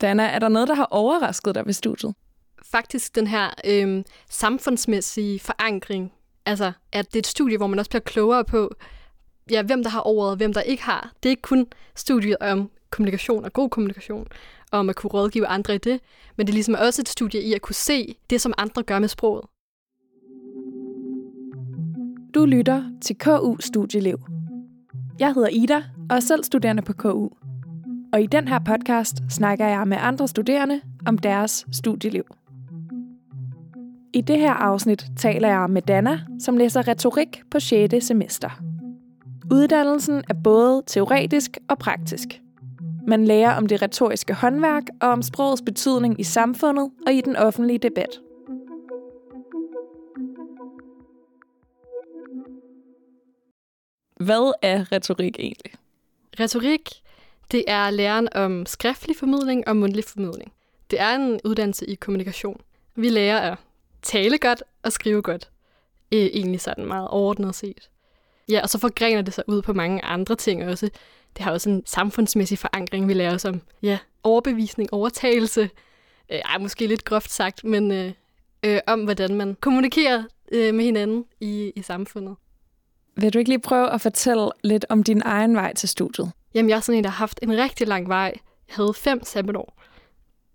Dana, er der noget, der har overrasket dig ved studiet? Faktisk den her øh, samfundsmæssige forankring. Altså, at det er et studie, hvor man også bliver klogere på, ja, hvem der har ordet, og hvem der ikke har. Det er ikke kun studiet om kommunikation og god kommunikation, og om at kunne rådgive andre i det, men det er ligesom også et studie i at kunne se det, som andre gør med sproget. Du lytter til KU Studieliv. Jeg hedder Ida og er selv studerende på KU. Og i den her podcast snakker jeg med andre studerende om deres studieliv. I det her afsnit taler jeg med Dana, som læser retorik på 6. semester. Uddannelsen er både teoretisk og praktisk. Man lærer om det retoriske håndværk og om sprogets betydning i samfundet og i den offentlige debat. Hvad er retorik egentlig? Retorik, det er læren om skriftlig formidling og mundtlig formidling. Det er en uddannelse i kommunikation. Vi lærer at tale godt og skrive godt. Øh, egentlig sådan meget overordnet set. Ja, og så forgrener det sig ud på mange andre ting også. Det har også en samfundsmæssig forankring, vi lærer os om. Ja, overbevisning, overtagelse. Øh, ej, måske lidt groft sagt, men øh, øh, om hvordan man kommunikerer øh, med hinanden i, i samfundet. Vil du ikke lige prøve at fortælle lidt om din egen vej til studiet? Jamen, jeg er sådan en, der har haft en rigtig lang vej. Jeg havde fem sabbatår.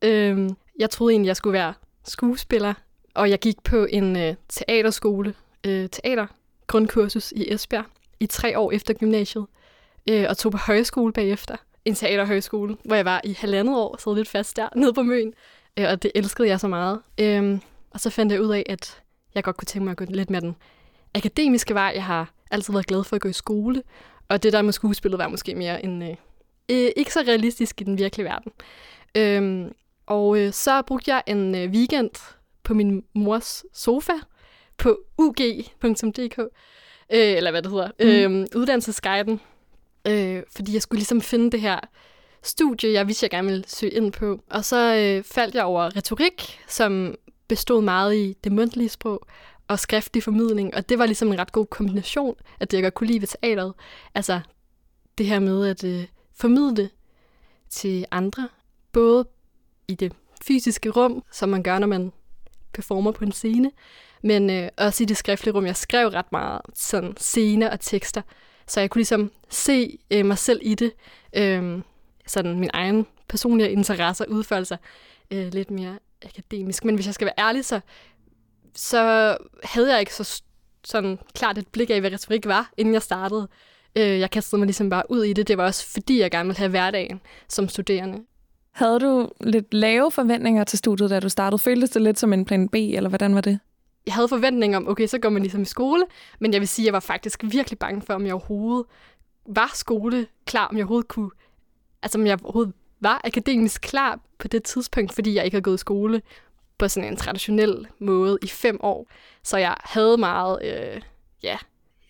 Øhm, jeg troede egentlig, jeg skulle være skuespiller, og jeg gik på en øh, teaterskole, øh, teater grundkursus i Esbjerg i tre år efter gymnasiet, øh, og tog på højskole bagefter. En teaterhøjskole, hvor jeg var i halvandet år, sad lidt fast der, nede på Møn. Øh, og det elskede jeg så meget. Øh, og så fandt jeg ud af, at jeg godt kunne tænke mig at gå lidt med den akademiske vej. Jeg har altid været glad for at gå i skole, og det der med skuespillet var måske mere en... Øh, øh, ikke så realistisk i den virkelige verden. Øh, og øh, så brugte jeg en øh, weekend på min mors sofa på ug.dk, øh, eller hvad det hedder, mm. øh, uddannelsesguiden, øh, fordi jeg skulle ligesom finde det her studie, jeg vidste, jeg gerne ville søge ind på. Og så øh, faldt jeg over retorik, som bestod meget i det mundtlige sprog, og skriftlig formidling, og det var ligesom en ret god kombination af det, jeg godt kunne lide ved teateret. Altså det her med at øh, formidle til andre, både i det fysiske rum, som man gør, når man performer på en scene, men øh, også i det skriftlige rum. Jeg skrev ret meget sådan scener og tekster, så jeg kunne ligesom se øh, mig selv i det, øh, sådan min egen personlige interesser udfolde øh, lidt mere akademisk. Men hvis jeg skal være ærlig, så så havde jeg ikke så sådan klart et blik af, hvad retorik var, inden jeg startede. Øh, jeg kastede mig ligesom bare ud i det. Det var også fordi, jeg gerne ville have hverdagen som studerende. Havde du lidt lave forventninger til studiet, da du startede? Føltes det lidt som en plan B, eller hvordan var det? Jeg havde forventninger om, okay, så går man ligesom i skole, men jeg vil sige, at jeg var faktisk virkelig bange for, om jeg overhovedet var skole klar, om jeg overhovedet kunne, altså om jeg overhovedet var akademisk klar på det tidspunkt, fordi jeg ikke havde gået i skole på sådan en traditionel måde i fem år. Så jeg havde meget øh, ja,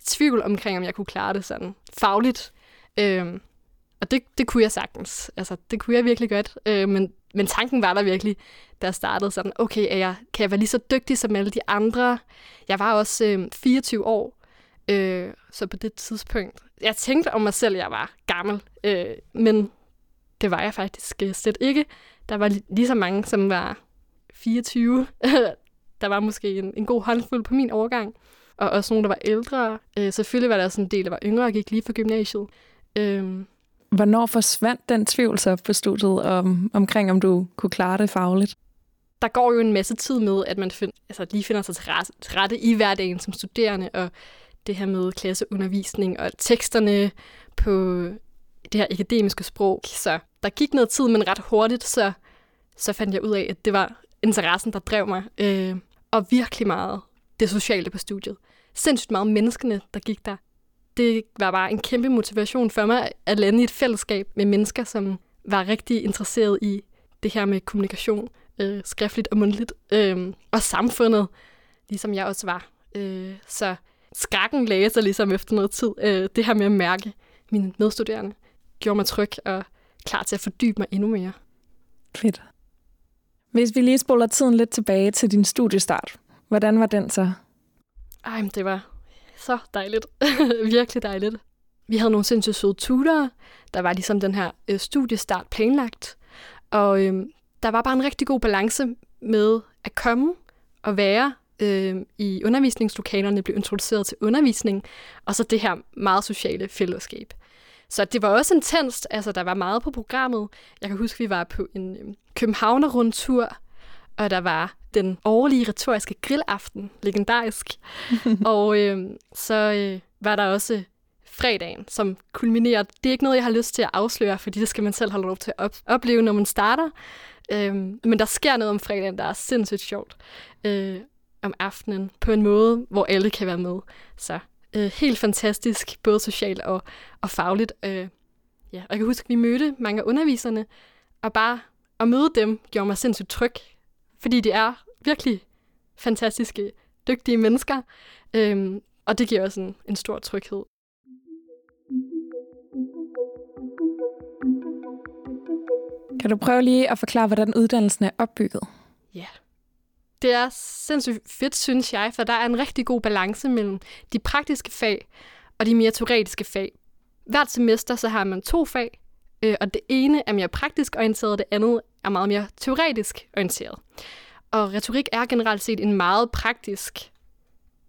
tvivl omkring, om jeg kunne klare det sådan fagligt. Øh, og det, det kunne jeg sagtens. Altså, det kunne jeg virkelig godt. Øh, men, men tanken var der virkelig, da jeg startede sådan, okay, er jeg, kan jeg være lige så dygtig som alle de andre? Jeg var også øh, 24 år, øh, så på det tidspunkt, jeg tænkte om mig selv, at jeg var gammel, øh, men det var jeg faktisk øh, slet ikke. Der var lige så mange, som var 24. der var måske en, en god håndfuld på min overgang. Og også nogle, der var ældre. Øh, selvfølgelig var der også en del, der var yngre og gik lige fra gymnasiet. Øh, Hvornår forsvandt den tvivl så på studiet om, omkring, om du kunne klare det fagligt? Der går jo en masse tid med, at man find, altså, lige finder sig til rette, i hverdagen som studerende, og det her med klasseundervisning og teksterne på det her akademiske sprog. Så der gik noget tid, men ret hurtigt, så, så fandt jeg ud af, at det var interessen, der drev mig. Øh, og virkelig meget det sociale på studiet. Sindssygt meget menneskene, der gik der. Det var bare en kæmpe motivation for mig at lande i et fællesskab med mennesker, som var rigtig interesseret i det her med kommunikation, øh, skriftligt og mundtligt, øh, og samfundet, ligesom jeg også var. Øh, så skrækken lagde sig ligesom efter noget tid. Øh, det her med at mærke mine medstuderende gjorde mig tryg og klar til at fordybe mig endnu mere. Fedt. Hvis vi lige spoler tiden lidt tilbage til din studiestart, hvordan var den så? Ej, det var så dejligt. Virkelig dejligt. Vi havde nogle sindssygt søde tutorer. Der var ligesom den her øh, studiestart planlagt. Og øh, der var bare en rigtig god balance med at komme og være øh, i undervisningslokalerne, blive introduceret til undervisning, og så det her meget sociale fællesskab. Så det var også intenst, altså der var meget på programmet. Jeg kan huske, vi var på en øh, Københavner-rundtur, og der var den årlige retoriske grillaften, legendarisk. og øh, så øh, var der også fredagen, som kulminerer. Det er ikke noget, jeg har lyst til at afsløre, fordi det skal man selv have lov til at op- opleve, når man starter. Øh, men der sker noget om fredagen, der er sindssygt sjovt. Øh, om aftenen på en måde, hvor alle kan være med. Så øh, helt fantastisk, både socialt og, og fagligt. Øh, ja. Og jeg kan huske, at vi mødte mange af underviserne, og bare at møde dem gjorde mig sindssygt tryg, fordi de er virkelig fantastiske, dygtige mennesker, øh, og det giver også en, en stor tryghed. Kan du prøve lige at forklare, hvordan uddannelsen er opbygget? Ja. Det er sindssygt fedt, synes jeg, for der er en rigtig god balance mellem de praktiske fag og de mere teoretiske fag. Hvert semester så har man to fag, øh, og det ene er mere praktisk orienteret, og det andet er meget mere teoretisk orienteret. Og retorik er generelt set en meget praktisk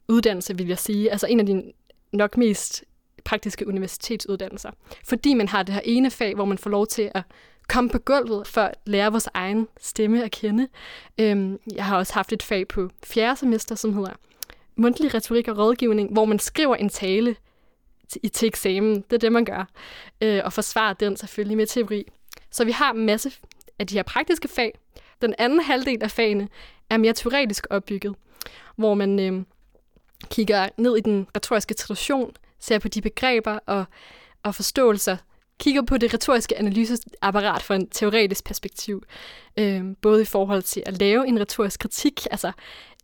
uddannelse, vil jeg sige. Altså en af de nok mest praktiske universitetsuddannelser. Fordi man har det her ene fag, hvor man får lov til at komme på gulvet for at lære vores egen stemme at kende. Øhm, jeg har også haft et fag på fjerde semester, som hedder mundtlig retorik og rådgivning, hvor man skriver en tale til, til eksamen. Det er det, man gør. Øh, og forsvarer den selvfølgelig med teori. Så vi har en masse af de her praktiske fag. Den anden halvdel af fagene er mere teoretisk opbygget, hvor man øh, kigger ned i den retoriske tradition, ser på de begreber og, og forståelser, kigger på det retoriske analyseapparat fra en teoretisk perspektiv, øh, både i forhold til at lave en retorisk kritik, altså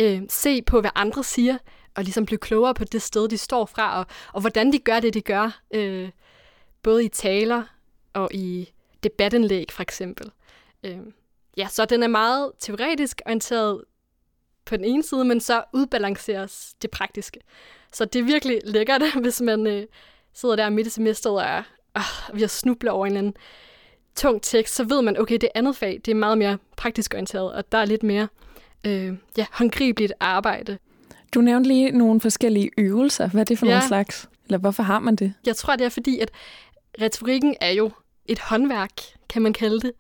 øh, se på, hvad andre siger, og ligesom blive klogere på det sted, de står fra, og, og hvordan de gør det, de gør, øh, både i taler og i debatindlæg for eksempel. Øh, ja, så den er meget teoretisk orienteret på den ene side, men så udbalanceres det praktiske. Så det er virkelig lækkert, hvis man øh, sidder der midt i semesteret og er øh, vi har snublet over en eller anden tung tekst, så ved man, okay, det andet fag, det er meget mere praktisk orienteret, og der er lidt mere øh, ja, håndgribeligt arbejde. Du nævnte lige nogle forskellige øvelser. Hvad er det for ja. nogle slags? Eller hvorfor har man det? Jeg tror, det er fordi, at retorikken er jo et håndværk, kan man kalde det.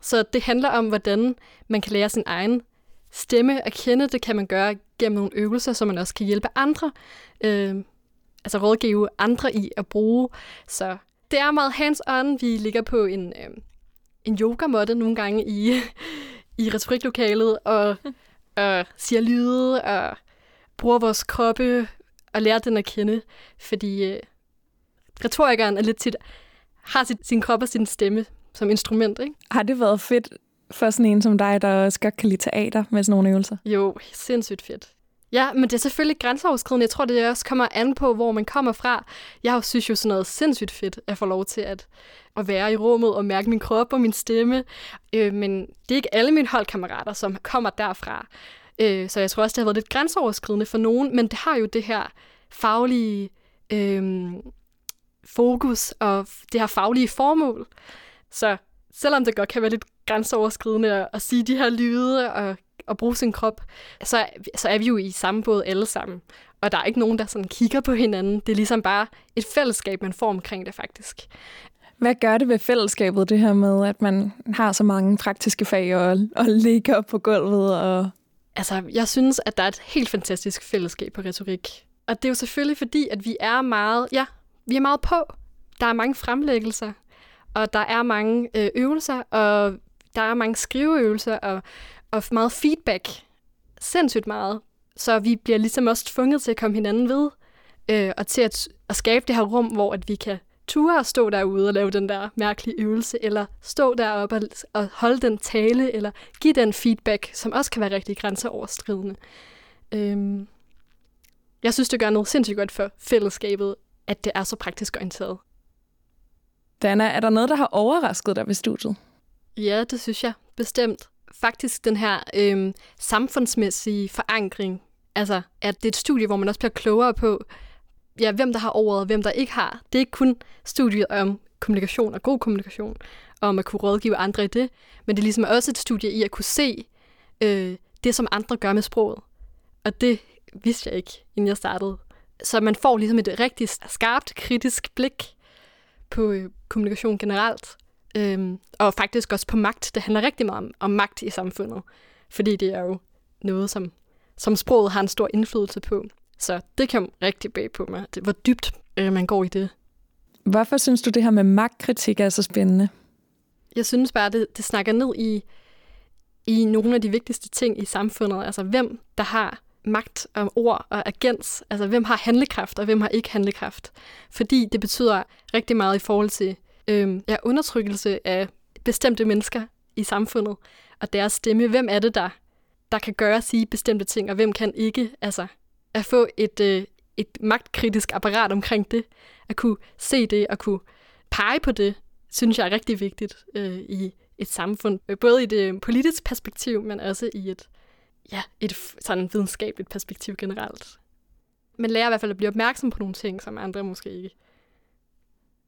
Så det handler om, hvordan man kan lære sin egen stemme at kende. Det kan man gøre gennem nogle øvelser, så man også kan hjælpe andre. Øh, altså rådgive andre i at bruge. Så det er meget hands-on. Vi ligger på en, øh, en yogamåtte nogle gange i, i retoriklokalet, og, og siger lyde, og bruger vores kroppe, og lærer den at kende. Fordi øh, retorikeren er lidt tit, har sit, sin krop og sin stemme som instrument. Ikke? Har det været fedt for sådan en som dig, der også godt kan lide teater med sådan nogle øvelser? Jo, sindssygt fedt. Ja, men det er selvfølgelig grænseoverskridende. Jeg tror, det også kommer an på, hvor man kommer fra. Jeg synes jo sådan noget sindssygt fedt at få lov til at, at være i rummet og mærke min krop og min stemme. Øh, men det er ikke alle mine holdkammerater, som kommer derfra. Øh, så jeg tror også, det har været lidt grænseoverskridende for nogen, men det har jo det her faglige øh, fokus og det her faglige formål. Så selvom det godt kan være lidt grænseoverskridende at, at sige de her lyde og at bruge sin krop, så, så er vi jo i samme båd alle sammen. Og der er ikke nogen, der sådan kigger på hinanden. Det er ligesom bare et fællesskab, man får omkring det faktisk. Hvad gør det ved fællesskabet, det her med, at man har så mange praktiske fag og, og ligger på gulvet? Og... Altså, jeg synes, at der er et helt fantastisk fællesskab på retorik. Og det er jo selvfølgelig fordi, at vi er meget, ja, vi er meget på. Der er mange fremlæggelser, og der er mange øh, øvelser, og der er mange skriveøvelser, og, og meget feedback. Sindssygt meget. Så vi bliver ligesom også tvunget til at komme hinanden ved, øh, og til at, at skabe det her rum, hvor at vi kan ture og stå derude og lave den der mærkelige øvelse, eller stå deroppe og, og holde den tale, eller give den feedback, som også kan være rigtig grænseoverskridende. Øhm, jeg synes, det gør noget sindssygt godt for fællesskabet, at det er så praktisk orienteret. Dana, er der noget, der har overrasket dig ved studiet? Ja, det synes jeg bestemt. Faktisk den her øh, samfundsmæssige forankring, altså at det er et studie, hvor man også bliver klogere på, ja, hvem der har ordet og hvem der ikke har. Det er ikke kun studiet om kommunikation og god kommunikation, og om at kunne rådgive andre i det. Men det er ligesom også et studie i at kunne se øh, det, som andre gør med sproget. Og det vidste jeg ikke, inden jeg startede. Så man får ligesom et rigtig skarpt, kritisk blik på øh, kommunikation generelt. Øhm, og faktisk også på magt. Det handler rigtig meget om, om magt i samfundet. Fordi det er jo noget, som, som sproget har en stor indflydelse på. Så det kom rigtig bag på mig, det, hvor dybt øh, man går i det. Hvorfor synes du, det her med magtkritik er så spændende? Jeg synes bare, det, det snakker ned i, i nogle af de vigtigste ting i samfundet. Altså hvem der har magt og ord og agens. Altså hvem har handlekraft, og hvem har ikke handlekraft. Fordi det betyder rigtig meget i forhold til øh, ja, undertrykkelse af bestemte mennesker i samfundet og deres stemme. Hvem er det, der, der kan gøre og sige bestemte ting, og hvem kan ikke? Altså at få et, øh, et magtkritisk apparat omkring det, at kunne se det og kunne pege på det, synes jeg er rigtig vigtigt øh, i et samfund. Både i det politiske perspektiv, men også i et, ja, et sådan videnskabeligt perspektiv generelt. Man lærer i hvert fald at blive opmærksom på nogle ting, som andre måske ikke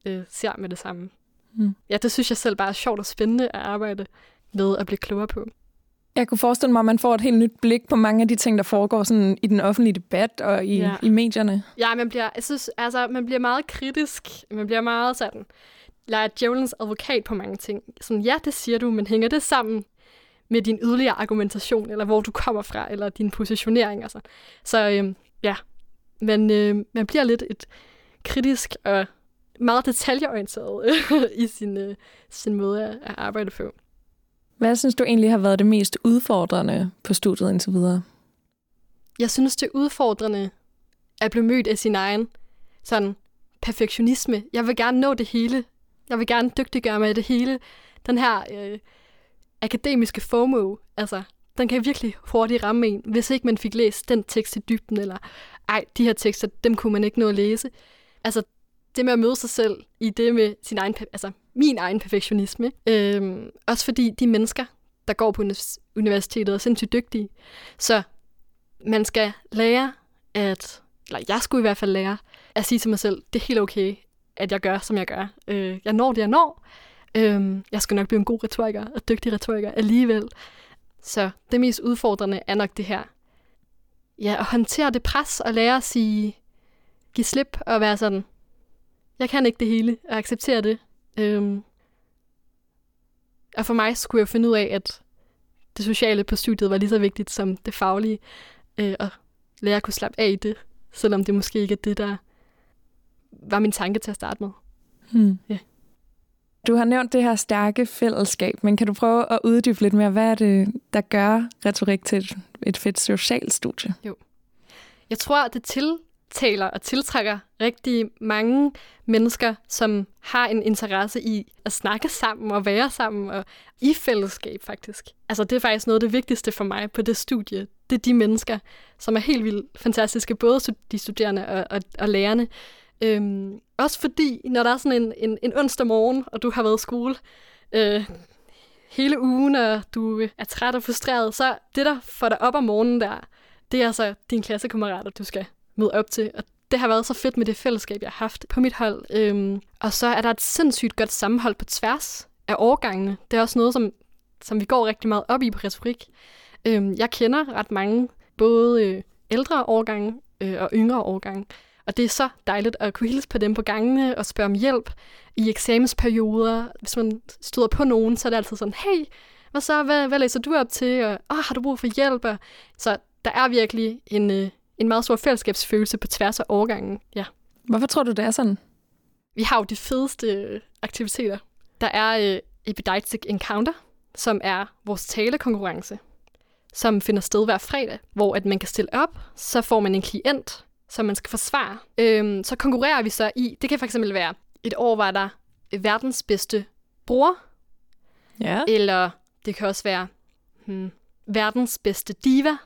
øh, ser med det samme. Mm. Ja, det synes jeg selv bare er sjovt og spændende at arbejde med at blive klogere på. Jeg kunne forestille mig, at man får et helt nyt blik på mange af de ting, der foregår sådan i den offentlige debat og i, ja. i medierne. Ja, man bliver, jeg synes, altså, man bliver meget kritisk. Man bliver meget sådan, leger djævelens advokat på mange ting. Sådan, ja, det siger du, men hænger det sammen med din yderligere argumentation, eller hvor du kommer fra, eller din positionering og sådan. Så øhm, ja, men øh, man bliver lidt et kritisk og meget detaljeorienteret i sin, øh, sin måde at arbejde på. Hvad synes du egentlig har været det mest udfordrende på studiet indtil videre? Jeg synes, det er udfordrende at blive mødt af sin egen sådan perfektionisme. Jeg vil gerne nå det hele. Jeg vil gerne dygtiggøre mig af det hele. Den her øh, akademiske FOMO, altså, den kan virkelig hurtigt ramme en, hvis ikke man fik læst den tekst i dybden, eller ej, de her tekster, dem kunne man ikke nå at læse. Altså, det med at møde sig selv i det med sin egen, altså min egen perfektionisme. Øhm, også fordi de mennesker, der går på universitetet, er sindssygt dygtige. Så man skal lære at, eller jeg skulle i hvert fald lære, at sige til mig selv, det er helt okay, at jeg gør, som jeg gør. Øh, jeg når det, jeg når. Øh, jeg skal nok blive en god retoriker og dygtig retoriker alligevel. Så det mest udfordrende er nok det her. Ja, at håndtere det pres og lære at sige, give slip og være sådan, jeg kan ikke det hele, og acceptere det. Øhm, og for mig skulle jeg finde ud af, at det sociale på studiet var lige så vigtigt som det faglige, øh, og lære at kunne slappe af i det, selvom det måske ikke er det, der var min tanke til at starte med. Hmm. Ja. Du har nævnt det her stærke fællesskab, men kan du prøve at uddybe lidt mere, hvad er det, der gør retorik til et, et fedt socialt studie? Jo. Jeg tror, det til taler og tiltrækker rigtig mange mennesker, som har en interesse i at snakke sammen og være sammen og i fællesskab faktisk. Altså det er faktisk noget af det vigtigste for mig på det studie. Det er de mennesker, som er helt vildt fantastiske, både de studerende og, og, og lærerne. Øhm, også fordi, når der er sådan en, en, en onsdag morgen, og du har været i skole øh, hele ugen, og du øh, er træt og frustreret, så det, der får dig op om morgenen der, det er altså dine klassekammerater, du skal møde op til. Og det har været så fedt med det fællesskab, jeg har haft på mit hold. Øhm, og så er der et sindssygt godt sammenhold på tværs af årgangene. Det er også noget, som, som vi går rigtig meget op i på retorik. Øhm, jeg kender ret mange, både øh, ældre årgange øh, og yngre årgange. Og det er så dejligt at kunne hilse på dem på gangene og spørge om hjælp i eksamensperioder. Hvis man støder på nogen, så er det altid sådan, hey, hvad så, hvad, hvad læser du op til? Og, oh, har du brug for hjælp? Og, så der er virkelig en, øh, en meget stor fællesskabsfølelse på tværs af årgangen. Ja. Hvorfor tror du, det er sådan? Vi har jo de fedeste aktiviteter. Der er øh, Epididactic Encounter, som er vores talekonkurrence, som finder sted hver fredag, hvor at man kan stille op, så får man en klient, som man skal forsvare. Øhm, så konkurrerer vi så i, det kan fx være, et år var der verdens bedste bror, ja. eller det kan også være hmm, verdens bedste diva,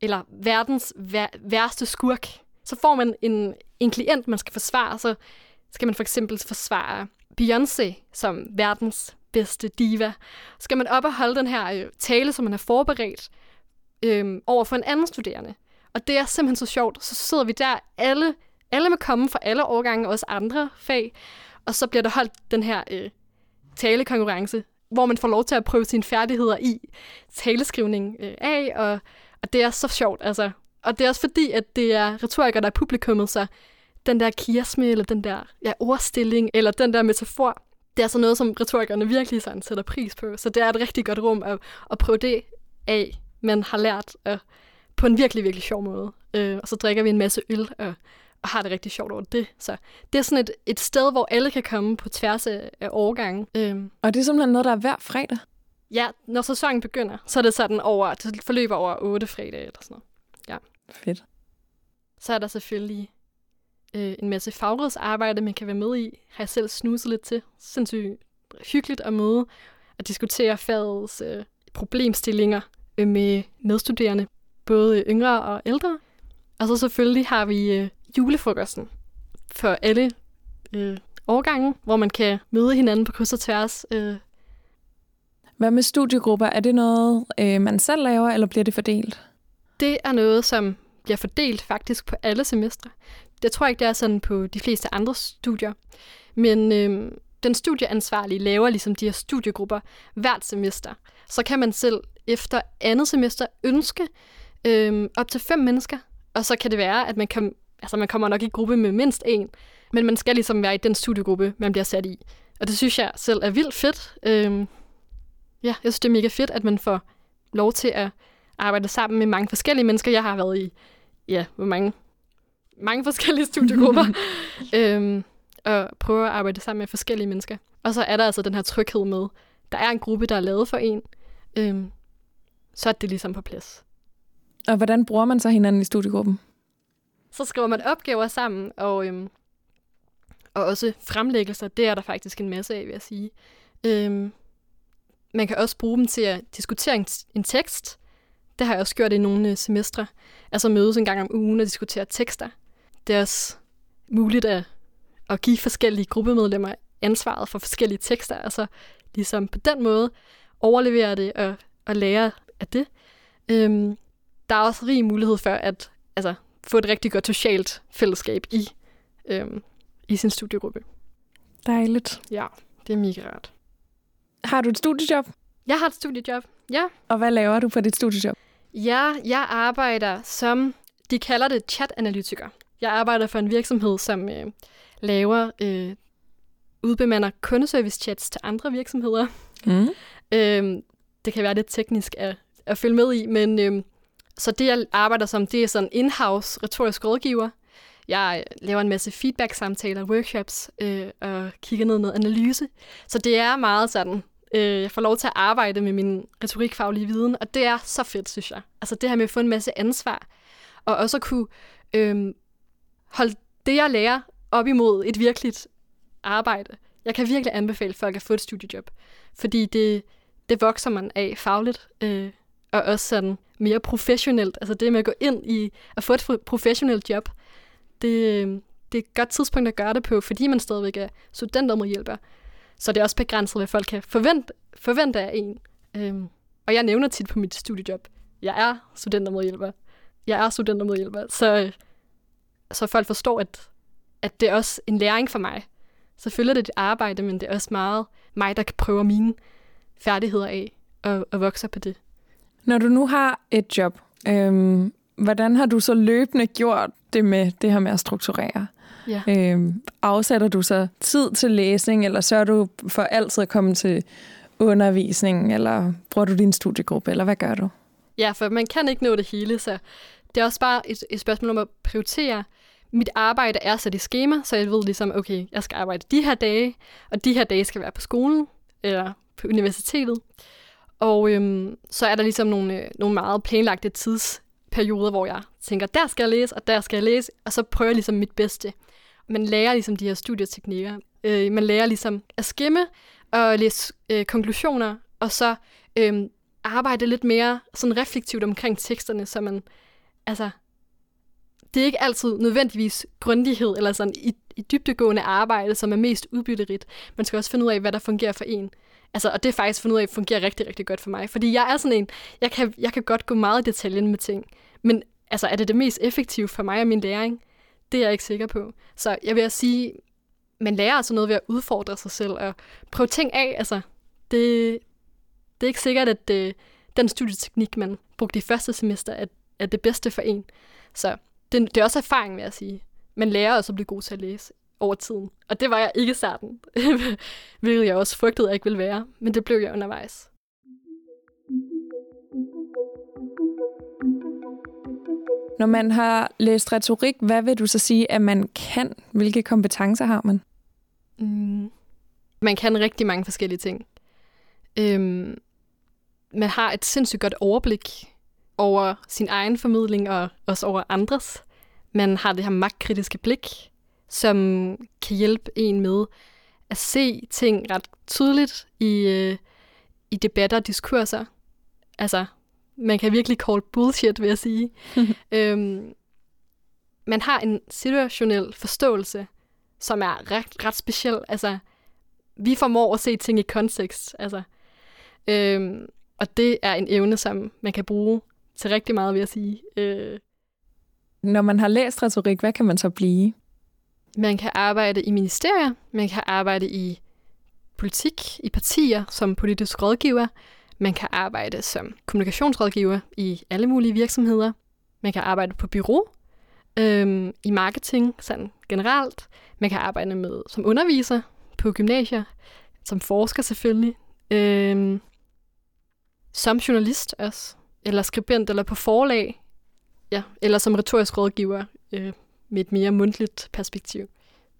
eller verdens vær- værste skurk. Så får man en, en klient, man skal forsvare, så skal man for eksempel forsvare Beyoncé som verdens bedste diva. Så skal man op og holde den her øh, tale, som man har forberedt øhm, over for en anden studerende. Og det er simpelthen så sjovt. Så sidder vi der, alle, alle med komme fra alle årgange, også andre fag, Og så bliver der holdt den her øh, talekonkurrence, hvor man får lov til at prøve sine færdigheder i taleskrivning øh, af, og, og det er så sjovt, altså. Og det er også fordi, at det er retorikere, der er publikummet, så den der kiasme, eller den der ja, ordstilling, eller den der metafor, det er så noget, som retorikerne virkelig sådan sætter pris på. Så det er et rigtig godt rum at, at prøve det af, man har lært at, på en virkelig, virkelig sjov måde. Øh, og så drikker vi en masse øl og, og har det rigtig sjovt over det. Så det er sådan et, et sted, hvor alle kan komme på tværs af, af årgangen. Øh, Og det er simpelthen noget, der er hver fredag ja, når sæsonen begynder, så er det sådan over, det forløber over otte fredage eller sådan noget. Fedt. Så er der selvfølgelig øh, en masse fagrådsarbejde, man kan være med i. Har jeg selv snuset lidt til. Sindssygt hyggeligt at møde og diskutere fagets øh, problemstillinger øh, med medstuderende, både yngre og ældre. Og så selvfølgelig har vi øh, julefrokosten for alle øh, årgange, hvor man kan møde hinanden på kryds og tværs. Øh. Hvad med studiegrupper? Er det noget, øh, man selv laver, eller bliver det fordelt? Det er noget, som bliver fordelt faktisk på alle semestre. Jeg tror ikke, det er sådan på de fleste andre studier. Men øh, den studieansvarlige laver ligesom de her studiegrupper hvert semester. Så kan man selv efter andet semester ønske øh, op til fem mennesker. Og så kan det være, at man, kan, altså man kommer nok i gruppe med mindst en. Men man skal ligesom være i den studiegruppe, man bliver sat i. Og det synes jeg selv er vildt fedt. Øh, ja, jeg synes, det er mega fedt, at man får lov til at arbejde sammen med mange forskellige mennesker. Jeg har været i, ja, hvor mange, mange forskellige studiegrupper. øhm, og prøve at arbejde sammen med forskellige mennesker. Og så er der altså den her tryghed med, der er en gruppe, der er lavet for en. Øhm, så er det ligesom på plads. Og hvordan bruger man så hinanden i studiegruppen? Så skriver man opgaver sammen, og, øhm, og også fremlæggelser. Det er der faktisk en masse af, vil jeg sige. Øhm, man kan også bruge dem til at diskutere en, tekst. Det har jeg også gjort i nogle øh, semestre. Altså mødes en gang om ugen og diskutere tekster. Det er også muligt at, at give forskellige gruppemedlemmer ansvaret for forskellige tekster. Altså ligesom på den måde overlevere det og, og lære af det. Øhm, der er også rig mulighed for at altså, få et rigtig godt socialt fællesskab i, øhm, i sin studiegruppe. Dejligt. Ja, det er mega rart. Har du et studiejob? Jeg har et studiejob. Ja. Og hvad laver du på dit studiejob? Ja, jeg arbejder som, de kalder det chat-analytiker. Jeg arbejder for en virksomhed, som øh, laver, øh, udbemander kundeservice-chats til andre virksomheder. Mm. Øh, det kan være lidt teknisk at, at følge med i, men øh, så det, jeg arbejder som, det er sådan in-house retorisk rådgiver. Jeg laver en masse feedback-samtaler, workshops øh, og kigger ned noget analyse. Så det er meget sådan, øh, jeg får lov til at arbejde med min retorikfaglige viden, og det er så fedt, synes jeg. Altså det her med at få en masse ansvar, og også at kunne øh, holde det, jeg lærer, op imod et virkeligt arbejde. Jeg kan virkelig anbefale folk at få et studiejob, fordi det, det vokser man af fagligt, øh, og også sådan mere professionelt. Altså det med at gå ind i at få et professionelt job, det, øhm, det er et godt tidspunkt at gøre det på, fordi man stadigvæk er studentermedhjælper. Så det er også begrænset, hvad folk kan forvente, forvente af en. Øhm, og jeg nævner tit på mit studiejob, jeg er studentermedhjælper. Jeg er studentermedhjælper. Så, øh, så folk forstår, at, at det er også en læring for mig. Selvfølgelig er det et arbejde, men det er også meget mig, der kan prøve mine færdigheder af og, og vokse på det. Når du nu har et job, øhm, hvordan har du så løbende gjort det med det her med at strukturere? Ja. Øhm, afsætter du så tid til læsning, eller sørger du for altid at komme til undervisning, eller bruger du din studiegruppe, eller hvad gør du? Ja, for man kan ikke nå det hele, så det er også bare et, et spørgsmål om at prioritere. Mit arbejde er sat i schema, så jeg ved ligesom, okay, jeg skal arbejde de her dage, og de her dage skal være på skolen, eller på universitetet. Og øhm, så er der ligesom nogle, nogle meget planlagte perioder, hvor jeg tænker, der skal jeg læse, og der skal jeg læse, og så prøver jeg ligesom mit bedste. Man lærer ligesom de her studieteknikker. Øh, man lærer ligesom at skimme og læse øh, konklusioner, og så øh, arbejde lidt mere sådan reflektivt omkring teksterne, så man, altså, det er ikke altid nødvendigvis grundighed eller sådan i, i dybdegående arbejde, som er mest udbytterigt. Man skal også finde ud af, hvad der fungerer for en. Altså, og det er faktisk fundet ud af, at fungerer rigtig, rigtig godt for mig. Fordi jeg er sådan en, jeg kan, jeg kan godt gå meget i detaljen med ting. Men altså, er det det mest effektive for mig og min læring? Det er jeg ikke sikker på. Så jeg vil sige, man lærer altså noget ved at udfordre sig selv og prøve ting af. Altså, det, det er ikke sikkert, at det, den studieteknik, man brugte i første semester, er, er det bedste for en. Så det, det er også erfaring, vil jeg sige. Man lærer også at blive god til at læse over tiden. Og det var jeg ikke i starten, hvilket jeg også frygtede, at jeg ikke ville være. Men det blev jeg undervejs. Når man har læst retorik, hvad vil du så sige, at man kan? Hvilke kompetencer har man? Mm. Man kan rigtig mange forskellige ting. Øhm, man har et sindssygt godt overblik over sin egen formidling og også over andres. Man har det her magtkritiske blik, som kan hjælpe en med at se ting ret tydeligt i, øh, i debatter og diskurser. Altså, man kan virkelig call bullshit, vil jeg sige. øhm, man har en situationel forståelse, som er ret, ret speciel. Altså, vi formår at se ting i kontekst. Altså, øhm, og det er en evne, som man kan bruge til rigtig meget, vil jeg sige. Øh, Når man har læst retorik, hvad kan man så blive? Man kan arbejde i ministerier, man kan arbejde i politik, i partier som politisk rådgiver, man kan arbejde som kommunikationsrådgiver i alle mulige virksomheder, man kan arbejde på bureau, øhm, i marketing sådan generelt, man kan arbejde med som underviser på gymnasier, som forsker selvfølgelig, øhm, som journalist også, eller skribent, eller på forlag, ja, eller som retorisk rådgiver øh, med et mere mundtligt perspektiv.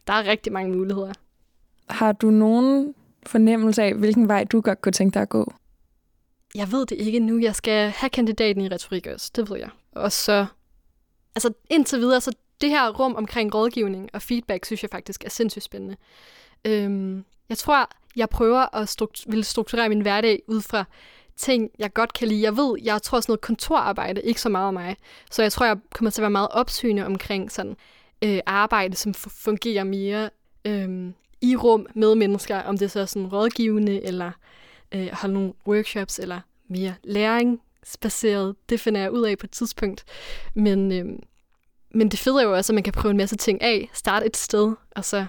Der er rigtig mange muligheder. Har du nogen fornemmelse af, hvilken vej du godt kunne tænke dig at gå? Jeg ved det ikke nu. Jeg skal have kandidaten i retorik også, det ved jeg. Og så, altså indtil videre, så det her rum omkring rådgivning og feedback, synes jeg faktisk er sindssygt spændende. Øhm, jeg tror, jeg prøver at struktur- vil strukturere min hverdag ud fra ting, jeg godt kan lide. Jeg ved, jeg tror sådan noget kontorarbejde, ikke så meget af mig. Så jeg tror, jeg kommer til at være meget opsynende omkring sådan øh, arbejde, som fungerer mere øh, i rum med mennesker, om det så er sådan rådgivende, eller øh, holde nogle workshops, eller mere læringsbaseret. Det finder jeg ud af på et tidspunkt. Men, øh, men det fede er jo også, at man kan prøve en masse ting af, starte et sted, og så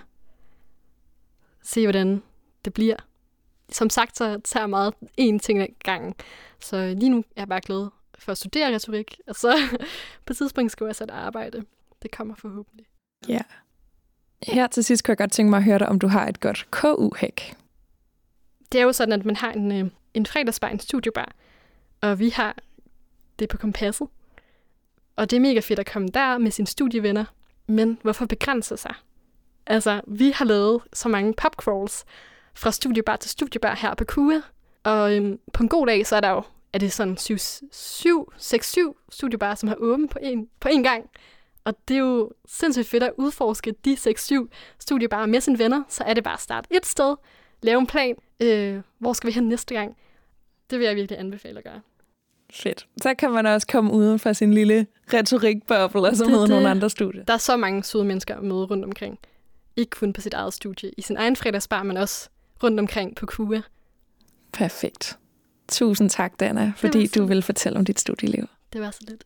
se, hvordan det bliver som sagt, så tager jeg meget én ting ad gangen. Så lige nu er jeg bare glad for at studere retorik, og så på et tidspunkt skal jeg også arbejde. Det kommer forhåbentlig. Ja. Her til sidst kunne jeg godt tænke mig at høre dig, om du har et godt KU-hack. Det er jo sådan, at man har en, øh, en fredagsbar, en studiebar, og vi har det på kompasset. Og det er mega fedt at komme der med sine studievenner. Men hvorfor begrænse sig? Altså, vi har lavet så mange popcrawls, fra studiebar til studiebar her på KUA. Og øhm, på en god dag, så er der jo er det sådan 6-7 studiebar, som har åbent på en, på en gang. Og det er jo sindssygt fedt at udforske de 6-7 studiebarer med sine venner. Så er det bare at starte et sted, lave en plan. Øh, hvor skal vi hen næste gang? Det vil jeg virkelig anbefale at gøre. Fedt. Så kan man også komme uden for sin lille retorikboble og så møde nogle andre studier. Der er så mange søde mennesker at møde rundt omkring. Ikke kun på sit eget studie, i sin egen fredagsbar, men også rundt omkring på KUA. Perfekt. Tusind tak, Dana, fordi du vil fortælle om dit studieliv. Det var så lidt.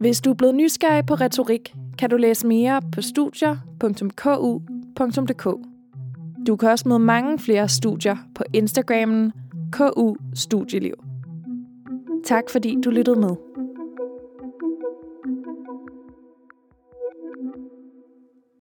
Hvis du er blevet nysgerrig på retorik, kan du læse mere på studier.ku.dk. Du kan også møde mange flere studier på Instagrammen KU Studieliv. Tak fordi du lyttede med.